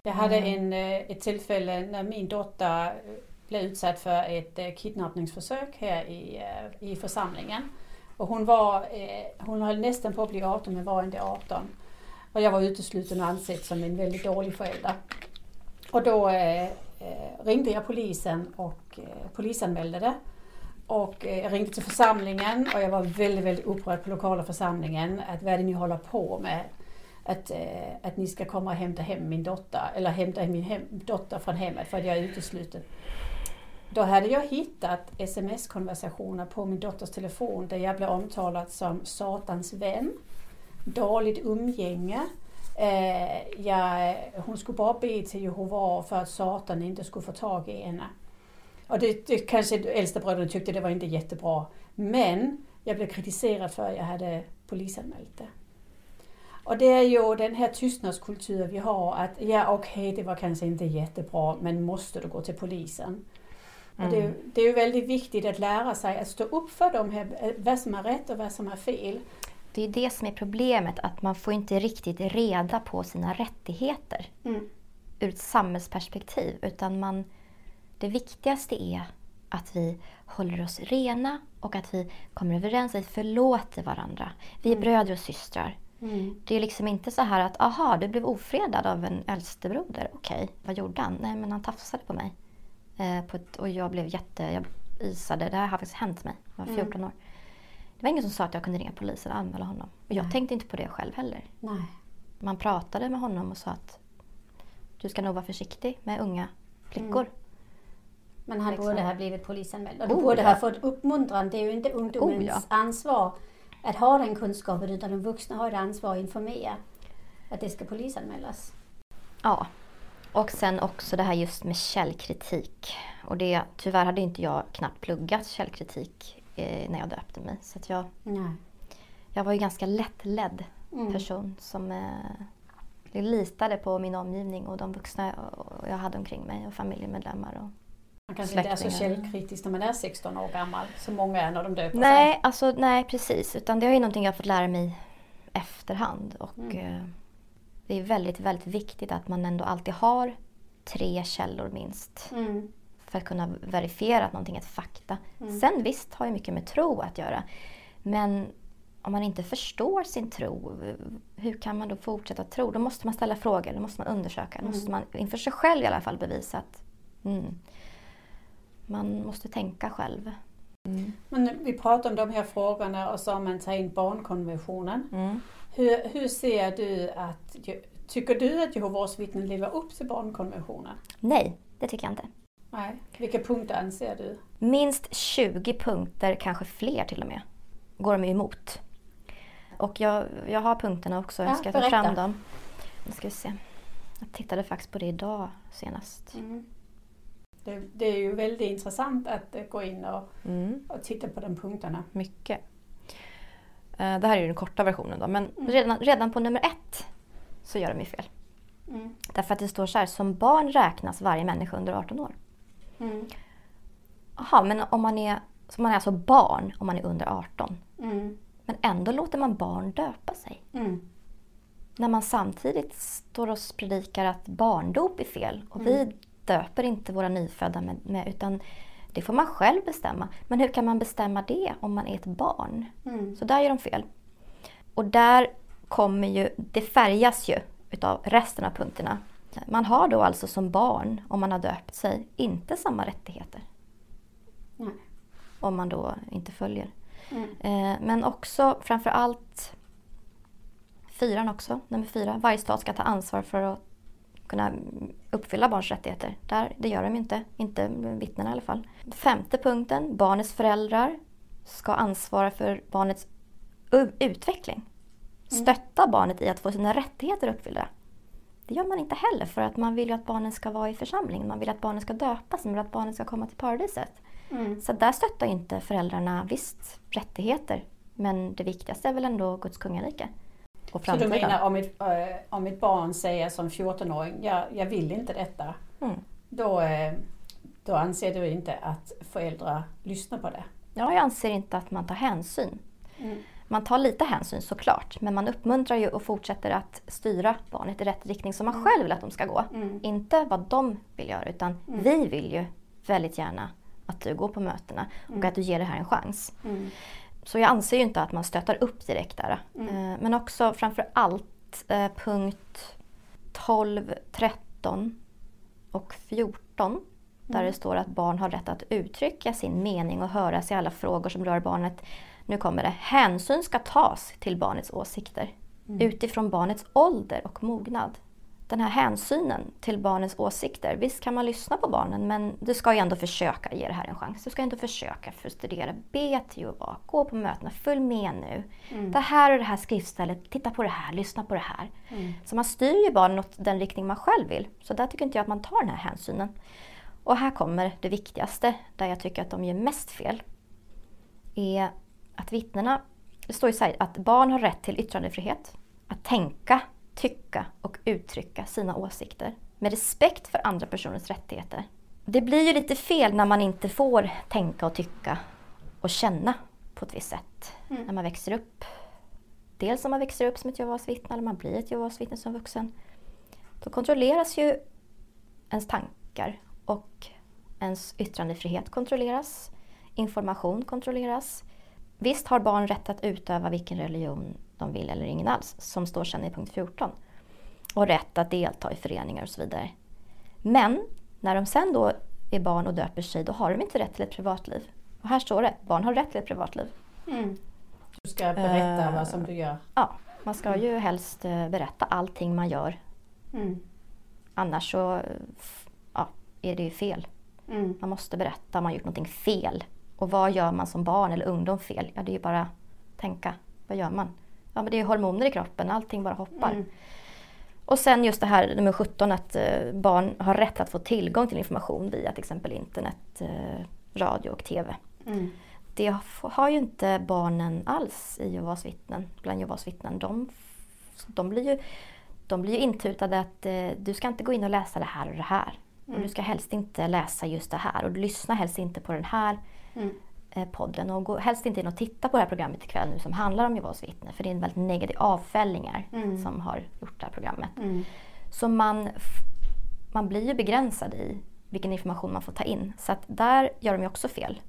Jag hade Mm. en, eh, ett tillfälle när min dotter eh, blev utsatt för ett eh, kidnappningsförsök här i, eh, i församlingen. Och hon, var, eh, hon höll nästan på att bli 18 men var inte 18. Och jag var utesluten och ansedd som en väldigt dålig förälder. Och då eh, eh, ringde jag polisen och eh, polisanmälde det. Och eh, jag ringde till församlingen och jag var väldigt, väldigt upprörd på lokala församlingen. Att vad är det ni håller på med? Att, eh, att ni ska komma och hämta hem min dotter, eller hämta min hem, dotter från hemmet för att jag är utesluten. Då hade jag hittat sms-konversationer på min dotters telefon där jag blev omtalad som Satans vän, dåligt umgänge, eh, jag, hon skulle bara be till Jehova för att Satan inte skulle få tag i henne. Och det, det kanske äldsta bröderna tyckte det var inte jättebra. Men jag blev kritiserad för att jag hade polisanmält det. Och det är ju den här tystnadskulturen vi har att ja okej okay, det var kanske inte jättebra men måste du gå till polisen? Mm. Och det, det är ju väldigt viktigt att lära sig att stå upp för de här, vad som är rätt och vad som är fel. Det är det som är problemet, att man får inte riktigt reda på sina rättigheter mm. ur ett samhällsperspektiv. Utan man, det viktigaste är att vi håller oss rena och att vi kommer överens och förlåter varandra. Vi är mm. bröder och systrar. Mm. Det är liksom inte så här att, aha, du blev ofredad av en äldstebroder. Okej, vad gjorde han? Nej, men han tafsade på mig. Eh, ett, och jag blev jätte, jag isade. Det här har faktiskt hänt mig. Jag var 14 mm. år. Det var ingen som sa att jag kunde ringa polisen och anmäla honom. Och jag Nej. tänkte inte på det själv heller. Nej. Man pratade med honom och sa att du ska nog vara försiktig med unga flickor. Mm. Men han liksom. borde ha blivit polisanmäld och du oh, borde ja. ha fått uppmuntran. Det är ju inte ungdomens oh, ja. ansvar att ha den kunskapen utan de vuxna har ett ansvar att informera att det ska polisanmälas. Ja, och sen också det här just med källkritik. Och det, tyvärr hade inte jag knappt pluggat källkritik eh, när jag döpte mig. Så att jag, Nej. jag var ju ganska lättledd mm. person som eh, litade på min omgivning och de vuxna jag hade omkring mig och familjemedlemmar. Och man kanske inte är så källkritisk när man är 16 år gammal, som många är när de döper nej, sig. Alltså, nej, precis. Utan det är ju någonting jag fått lära mig efterhand. Och, mm. Det är väldigt, väldigt viktigt att man ändå alltid har tre källor minst. Mm. För att kunna verifiera att någonting är ett fakta. Mm. Sen visst har ju mycket med tro att göra. Men om man inte förstår sin tro, hur kan man då fortsätta tro? Då måste man ställa frågor, då måste man undersöka. Då måste mm. man inför sig själv i alla fall bevisa att mm, man måste tänka själv. Mm. Men vi pratar om de här frågorna och så har man tagit in barnkonventionen. Hur, hur ser du att, tycker du att Jehovas vittnen lever upp till barnkonventionen? Nej, det tycker jag inte. Nej. Vilka punkter anser du? Minst 20 punkter, kanske fler till och med, går de emot. Och jag, jag har punkterna också, jag ska ja, ta fram dem. Nu ska vi se. Jag tittade faktiskt på det idag senast. Mm. Det, det, är ju väldigt intressant att gå in och, mm. och titta på de punkterna. Mycket. Eh, det här är den korta versionen då, men mm. redan, redan på nummer ett så gör de ju fel. Mm. Därför att det står så här, som barn räknas varje människa under 18 år. Mm. Jaha, men om man är, så man är alltså barn om man är under 18. Mm. Men ändå låter man barn döpa sig. Mm. När man samtidigt står och predikar att barndop är fel och vi mm. döper inte våra nyfödda med, med utan det får man själv bestämma. Men hur kan man bestämma det om man är ett barn? Mm. Så där gör de fel. Och där kommer ju, det färgas ju utav resten av punkterna. Man har då alltså som barn, om man har döpt sig, inte samma rättigheter. Mm. Om man då inte följer. Mm. Eh, men också framför allt fyran också, nummer fyra. Varje stat ska ta ansvar för att kunna uppfylla barns rättigheter. Där, det gör de inte, inte vittnena i alla fall. Femte punkten, barnets föräldrar ska ansvara för barnets utveckling. Mm. Stötta barnet i att få sina rättigheter uppfyllda. Det gör man inte heller för att man vill ju att barnen ska vara i församlingen. Man vill att barnen ska döpas, man vill att barnen ska komma till paradiset. Mm. Så där stöttar inte föräldrarna visst rättigheter. Men det viktigaste är väl ändå Guds kungarike. Så du menar om ett, äh, om ett barn säger som 14-åring, jag, jag vill inte detta. Mm. Då, äh, då anser du inte att föräldrar lyssnar på det? Ja, jag anser inte att man tar hänsyn. Mm. Man tar lite hänsyn såklart, men man uppmuntrar ju och fortsätter att styra barnet i rätt riktning som man mm. själv vill att de ska gå. Mm. Inte vad de vill göra, utan mm. vi vill ju väldigt gärna att du går på mötena och mm. att du ger det här en chans. Så jag anser ju inte att man stötar upp direkt där. Mm. Eh, Men också framför allt eh, punkt 12, 13 och 14 där Mm. det står att barn har rätt att uttrycka sin mening och höras i alla frågor som rör barnet. Nu kommer det. Hänsyn ska tas till barnets åsikter Mm. utifrån barnets ålder och mognad. Den här hänsynen till barnets åsikter. Visst kan man lyssna på barnen men du ska ju ändå försöka ge det här en chans. Du ska ändå försöka för studera. Be till Jehova. Gå på mötena. Följ med nu. Mm. Det här och det här skriftstället. Titta på det här. Lyssna på det här. Mm. Så man styr ju barnen åt den riktning man själv vill. Så där tycker inte jag att man tar den här hänsynen. Och här kommer det viktigaste, där jag tycker att de gör mest fel. Är att vittnena, det står ju så här att barn har rätt till yttrandefrihet. Att tänka, tycka och uttrycka sina åsikter. Med respekt för andra personers rättigheter. Det blir ju lite fel när man inte får tänka och tycka och känna på ett visst sätt. Mm. När man växer upp. Dels om man växer upp som ett Jehovas vittne eller man blir ett Jehovas vittne som vuxen. Då kontrolleras ju ens tankar och ens yttrandefrihet kontrolleras. Information kontrolleras. Visst har barn rätt att utöva vilken religion de vill eller ingen alls, som står sedan i punkt 14. Och rätt att delta i föreningar och så vidare. Men när de sen då är barn och döper sig, då har de inte rätt till ett privatliv. Och här står det, barn har rätt till ett privatliv. Mm. Du ska berätta Eh, vad som du gör. Ja, man ska ju helst eh, berätta allting man gör. Mm. Annars så ja, är det ju fel. Mm. Man måste berätta om man gjort någonting fel. Och vad gör man som barn eller ungdom fel? Ja, det är ju bara tänka. Vad gör man? Ja, men det är hormoner i kroppen. Allting bara hoppar. Mm. Och sen just det här nummer 17 att eh, barn har rätt att få tillgång till information via till exempel internet, eh, radio och TV. Mm. Det har- ju inte barnen alls i Jehovas vittnen, bland Jehovas vittnen. De, de, blir ju, de blir ju intutade att eh, du ska inte gå in och läsa det här och det här. Och du ska helst inte läsa just det här och du lyssnar helst inte på den här Mm. Eh, podden och gå helst inte in och titta på det här programmet ikväll nu som handlar om Jehovas vittnen. För det är en väldigt negativ avfällingar Mm. som har gjort det här programmet. Mm. Så man, man blir ju begränsad i vilken information man får ta in. Så att där gör de ju också fel.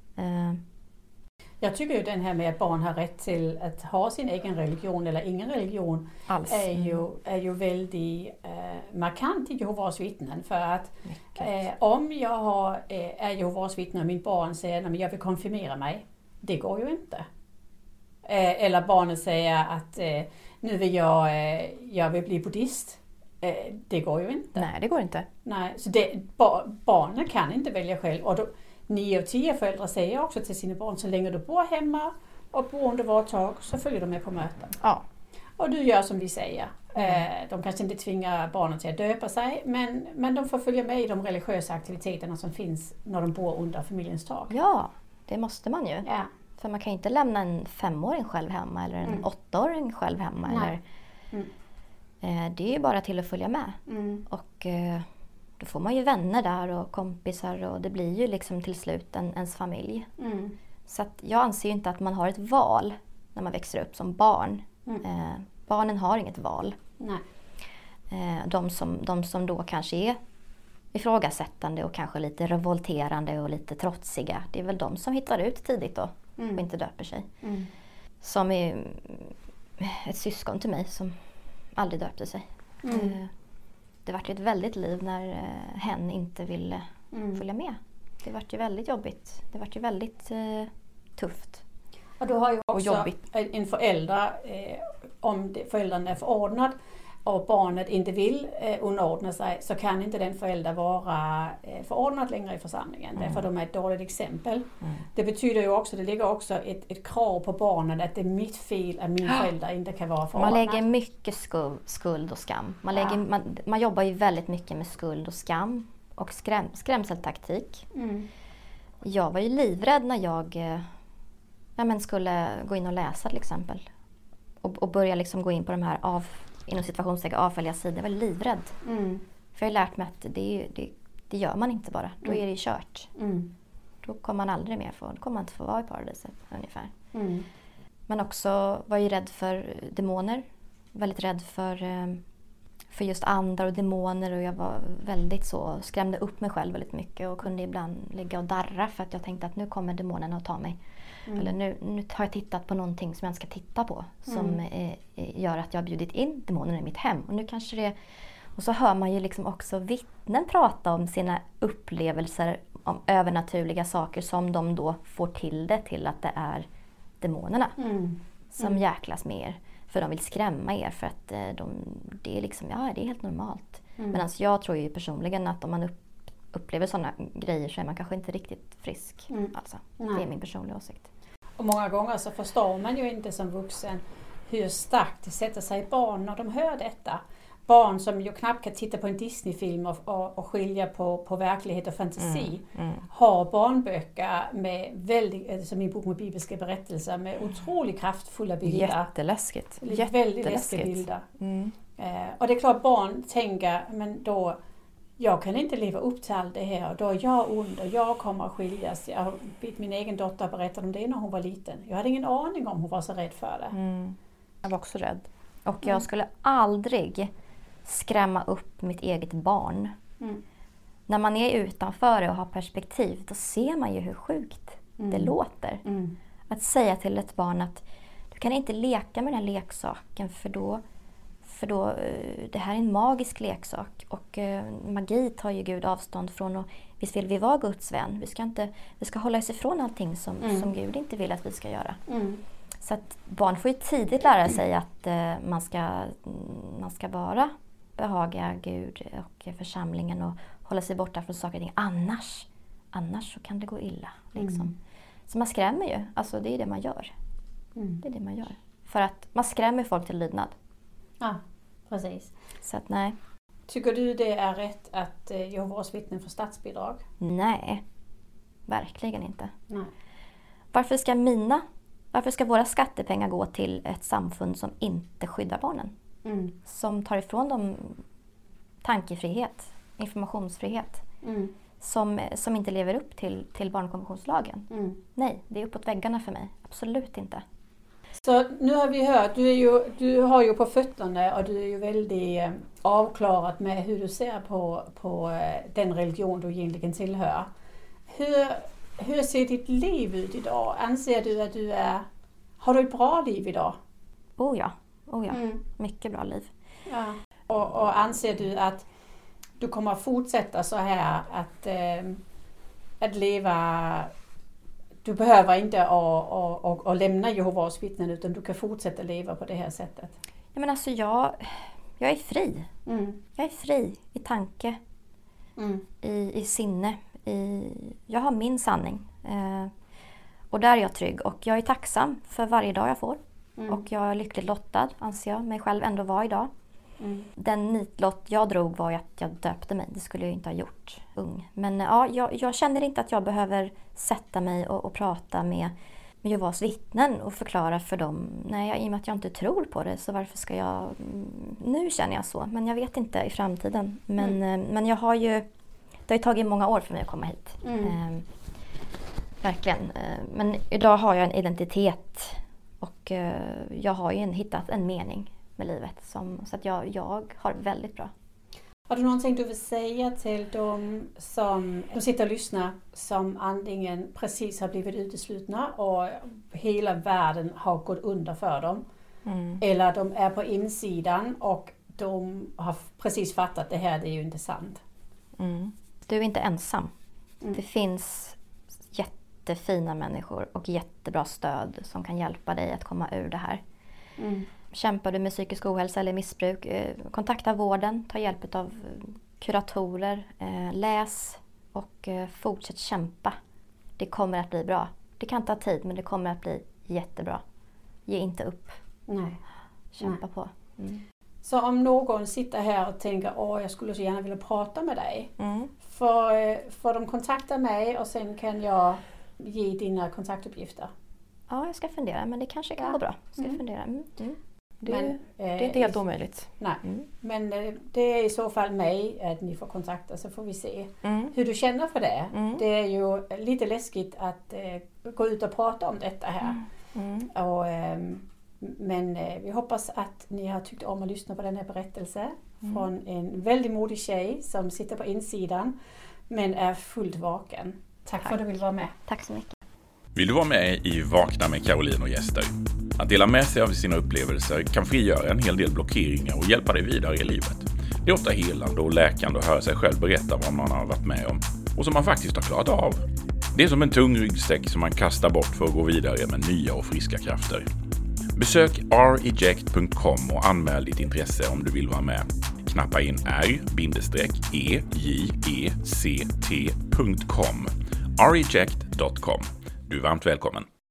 Jag tycker ju den här med att barn har rätt till att ha sin egen religion eller ingen religion alls. är ju, är ju väldigt eh, markant i Jehovas vittnen. För att eh, om jag har, eh, är Jehovas vittne och mitt barn säger att jag vill konfirmera mig, det går ju inte. Eh, eller barnet säger att eh, nu vill jag, eh, jag vill bli buddhist. Eh, det går ju inte. Nej, det går inte. Nej, så det, ba, barnen kan inte välja själv. Och då, nio av tio föräldrar säger också till sina barn, så länge du bor hemma och bor under vårt tak så följer du med på möten. Ja. Och du gör som vi säger. Eh, de kanske inte tvingar barnen till att döpa sig, men, men de får följa med i de religiösa aktiviteterna som finns när de bor under familjens tak. ja, det måste man ju. Ja. För man kan ju inte lämna en femåring själv hemma eller en Mm. åttaåring själv hemma. Nej. Eller, Mm. eh, det är ju bara till att följa med. Mm. Och eh, då får man ju vänner där och kompisar och det blir ju liksom till slut en, ens familj. Mm. Så jag anser ju inte att man har ett val när man växer upp som barn. Mm. Eh, barnen har inget val. Nej. Eh, de, som, de som då kanske är ifrågasättande och kanske lite revolterande och lite trotsiga. Det är väl de som hittar ut tidigt då och Mm. inte döper sig. Mm. Som är ett syskon till mig som aldrig döpte sig. Mm. Eh, Det vart ju ett väldigt liv när eh, hen inte ville Mm. följa med. Det vart ju väldigt jobbigt. Det vart ju väldigt eh, tufft. Och du har ju Och också jobbigt. en en förälder, eh, om det- föräldern är förordnad och barnet inte vill eh, underordna sig så kan inte den förälder vara eh, förordnad längre i församlingen Mm. därför de är ett dåligt exempel. Mm. Det betyder ju också, det ligger också ett, ett krav på barnet att det är mitt fel att min förälder inte kan vara Man förordnad. lägger mycket skuld, skuld och skam. Man, lägger, Ja. man, man jobbar ju väldigt mycket med skuld och skam och skräm, skrämseltaktik. Mm. Jag var ju livrädd när jag eh, ja, men skulle gå in och läsa till exempel. Och, och börja liksom gå in på de här av, inom situationstecken avfälliga sidor. Jag var livrädd. Mm. För jag har lärt mig att det, det, det gör man inte bara. Då Mm. är det kört. Mm. Då kommer man aldrig mer få, då kommer man inte få vara i paradiset ungefär. Mm. Men också var ju rädd för demoner. Väldigt rädd för, eh, för just andar och demoner och jag var väldigt så, skrämde upp mig själv väldigt mycket och kunde ibland ligga och darra för att jag tänkte att nu kommer demonerna att ta mig. Mm. Eller nu, nu har jag tittat på någonting som jag inte ska titta på som Mm. eh, eh, gör att jag har bjudit in demonerna i mitt hem. Och nu kanske det och så hör man ju liksom också vittnen prata om sina upplevelser om övernaturliga saker som de då får till det till att det är demonerna Mm. som Mm. jäklas med er. För de vill skrämma er för att eh, de, det är liksom, ja det är helt normalt. Mm. Medan jag tror ju personligen att om man upp, upplever sådana grejer så är man kanske inte riktigt frisk. Mm. Alltså. Det är min personliga åsikt. Och många gånger så förstår man ju inte som vuxen hur starkt det sätter sig i barn när de hör detta. Barn som ju knappt kan titta på en Disneyfilm och, och, och skilja på, på verklighet och fantasi Mm. har barnböcker med väldigt, eh, som min bok med bibelska berättelser med otroligt kraftfulla bilder. Jätteläskigt. Väldigt läskiga Jätteläskigt. bilder. Mm. Eh, och det är klart barn tänker, men då jag kan inte leva upp till allt det här. Då är jag ond och jag kommer att skiljas. Jag har bett min egen dotter berätta om det när hon var liten. Jag hade ingen aning om hon var så rädd för det. Mm. Jag var också rädd. Och jag Mm. skulle aldrig skrämma upp mitt eget barn. Mm. När man är utanför det och har perspektiv, då ser man ju hur sjukt det Mm. låter. Mm. Att säga till ett barn att du kan inte leka med den här leksaken för då, för då eh, det här är en magisk leksak och eh, magi tar ju Gud avstånd från och visst vill vi vara Guds vän. Vi ska, inte, vi ska hålla oss ifrån allting som, Mm. som Gud inte vill att vi ska göra. Mm. Så att barn får ju tidigt lära sig att eh, man, ska, mm, man ska vara behaga Gud och församlingen och hålla sig borta från saker och ting. Annars, annars så kan det gå illa. Liksom. Mm. Så man skrämmer ju. Alltså det är det man gör. Mm. Det är det man gör. För att man skrämmer folk till lydnad. Ja, precis. Så att nej, Tycker du det är rätt att eh, Jehovas vittnen får statsbidrag? nej. Verkligen inte. Nej. Varför ska mina, varför ska våra skattepengar gå till ett samfund som inte skyddar barnen? Mm. Som tar ifrån dem tankefrihet, informationsfrihet. Mm. Som, som inte lever upp till, till barnkonventionslagen. Mm. Nej, det är uppåt väggarna för mig. Absolut inte. Så nu har vi hört, du, är ju, du har ju på fötterna och du är ju väldigt eh, avklarat med hur du ser på, på eh, den religion du egentligen tillhör. Hur, hur ser ditt liv ut idag? Anser du att du är... Har du ett bra liv idag? Oh ja, oh ja. Mm. Mycket bra liv. Ja. Och, och anser du att du kommer fortsätta så här att, eh, att leva... Du behöver inte att, att, att, att lämna Jehovas vittnen utan du kan fortsätta leva på det här sättet. Ja, men alltså jag, jag är fri. Mm. Jag är fri i tanke, Mm. i, i sinne. I, jag har min sanning. Eh, och där är jag trygg och jag är tacksam för varje dag jag får. Mm. Och jag är lyckligt lottad, anser jag mig själv ändå vara idag. Mm. Den nitlott jag drog var ju att jag döpte mig. Det skulle jag inte ha gjort ung. Men ja, jag, jag känner inte att jag behöver sätta mig och, och prata med, med Jehovas vittnen och förklara för dem. Nej, i och med att jag inte tror på det så varför ska jag... mm, Nu känner jag så, men jag vet inte i framtiden. Men, eh, men jag har ju... Det har ju tagit många år för mig att komma hit. Mm. Eh, verkligen. Eh, men idag har jag en identitet och eh, jag har ju en, hittat en mening med livet. Som, så att jag, jag har väldigt bra. Har du någonting du vill säga till de som de sitter och lyssnar som antingen precis har blivit uteslutna och hela världen har gått under för dem Mm. eller de är på insidan och de har precis fattat det här, det är ju inte sant. Mm. Du är inte ensam. Mm. Det finns jättefina människor och jättebra stöd som kan hjälpa dig att komma ur det här. Mm. Kämpar du med psykisk ohälsa eller missbruk, eh, kontakta vården, ta hjälp av eh, kuratorer, eh, läs och fortsätt kämpa. Det kommer att bli bra. Det kan ta tid men det kommer att bli jättebra. Ge inte upp. Nej. Kämpa på. Mm. Så om någon sitter här och tänker åh jag skulle så gärna vilja prata med dig. Mm. Får, får de kontakta mig och sen kan jag ge dina kontaktuppgifter. Ja, jag ska fundera men det kanske kan Ja. gå bra. Ska Mm. fundera. Mm. Mm. Det, Men, det är eh, inte helt omöjligt. Nej, Mm. men eh, det är i så fall mig att ni får kontakta så får vi se Mm. hur du känner för det. Mm. Det är ju lite läskigt att eh, gå ut och prata om detta här. Mm. Och, ehm, men eh, vi hoppas att ni har tyckt om att lyssna på den här berättelsen. från en väldigt modig tjej som sitter på insidan men är fullt vaken. Tack, för Tack. att du vill vara med. Tack så mycket. Vill du vara med i Vakna med Caroline och gäster? Att dela med sig av sina upplevelser kan frigöra en hel del blockeringar och hjälpa dig vidare i livet. Det är ofta helande och läkande att höra sig själv berätta vad man har varit med om och som man faktiskt har klarat av. Det är som en tung ryggsäck som man kastar bort för att gå vidare med nya och friska krafter. Besök reject.com och anmäl ditt intresse om du vill vara med. Knappa in r-e-j-e-c-t.com reject.com. Du är varmt välkommen.